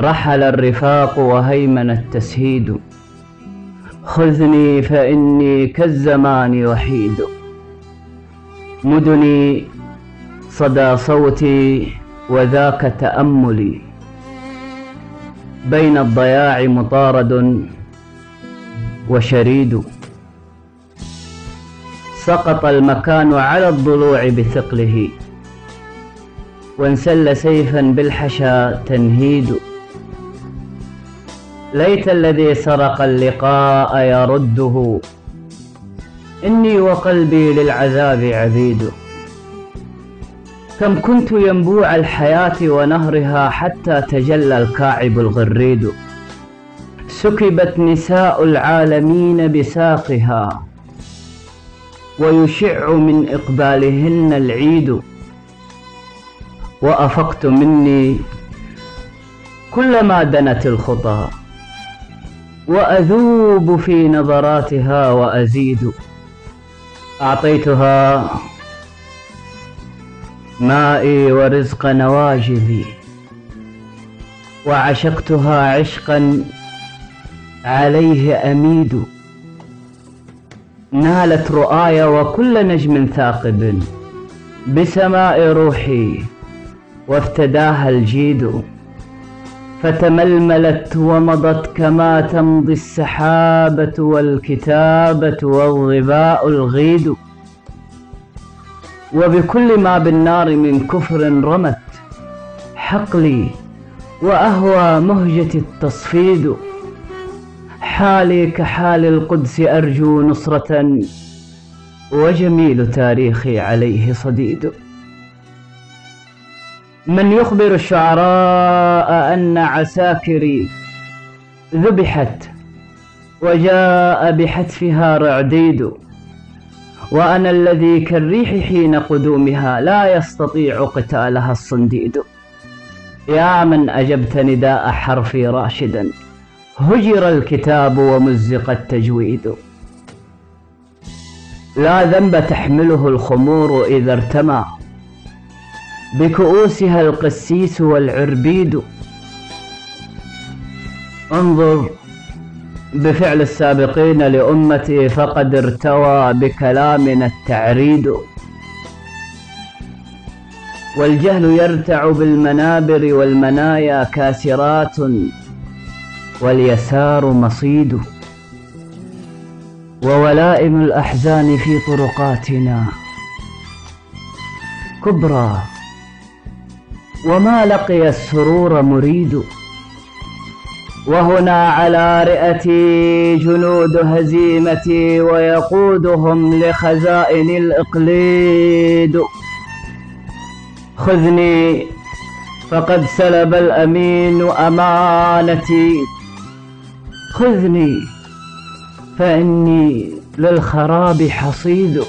رحل الرفاق وهيمن التسهيد. خذني فإني كالزمان وحيد. مدني صدى صوتي وذاك تأملي. بين الضياع مطارد وشريد. سقط المكان على الضلوع بثقله. وانسل سيفا بالحشا تنهيد. ليت الذي سرق اللقاء يرده. إني وقلبي للعذاب عبيد. كم كنت ينبوع الحياة ونهرها حتى تجلى الكاعب الغريد. سكبت نساء العالمين بساقها. ويشع من إقبالهن العيد. وأفقت مني كلما دنت الخطى. وأذوب في نظراتها وأزيد. أعطيتها مائي ورزق نواجذي. وعشقتها عشقا عليه أميد. نالت رؤاي وكل نجم ثاقب. بسماء روحي وافتداها الجيد. فتململت ومضت كما تمضي السحابة والكتابة والظباء الغيد. وبكل ما بالنار من كفر رمت حقلي وأهوى مهجتي التصفيد. حالي كحال القدس أرجو نصرة وجميل تاريخي عليه صديد. من يخبر الشعراء أن عساكري ذبحت وجاء بحتفها رعديد وأنا الذي كالريح حين قدومها لا يستطيع قتالها الصنديد. يا من أجبت نداء حرفي راشدا هجر الكتاب ومزق التجويد. لا ذنب تحمله الخمور إذا ارتمى. بكؤوسها القسيس والعربيد. انظر بفعل السابقين لأمتي فقد ارتوى بكلامنا التعريد. والجهل يرتع بالمنابر والمنايا كاسرات واليسار مصيد. وولائم الأحزان في طرقاتنا كبرى. وما لقي السرور مريد. وهنا على رئتي جنود هزيمتي ويقودهم لخزائن الإقليد. خذني فقد سلب الأمين أمانتي. خذني فإني للخراب حصيد.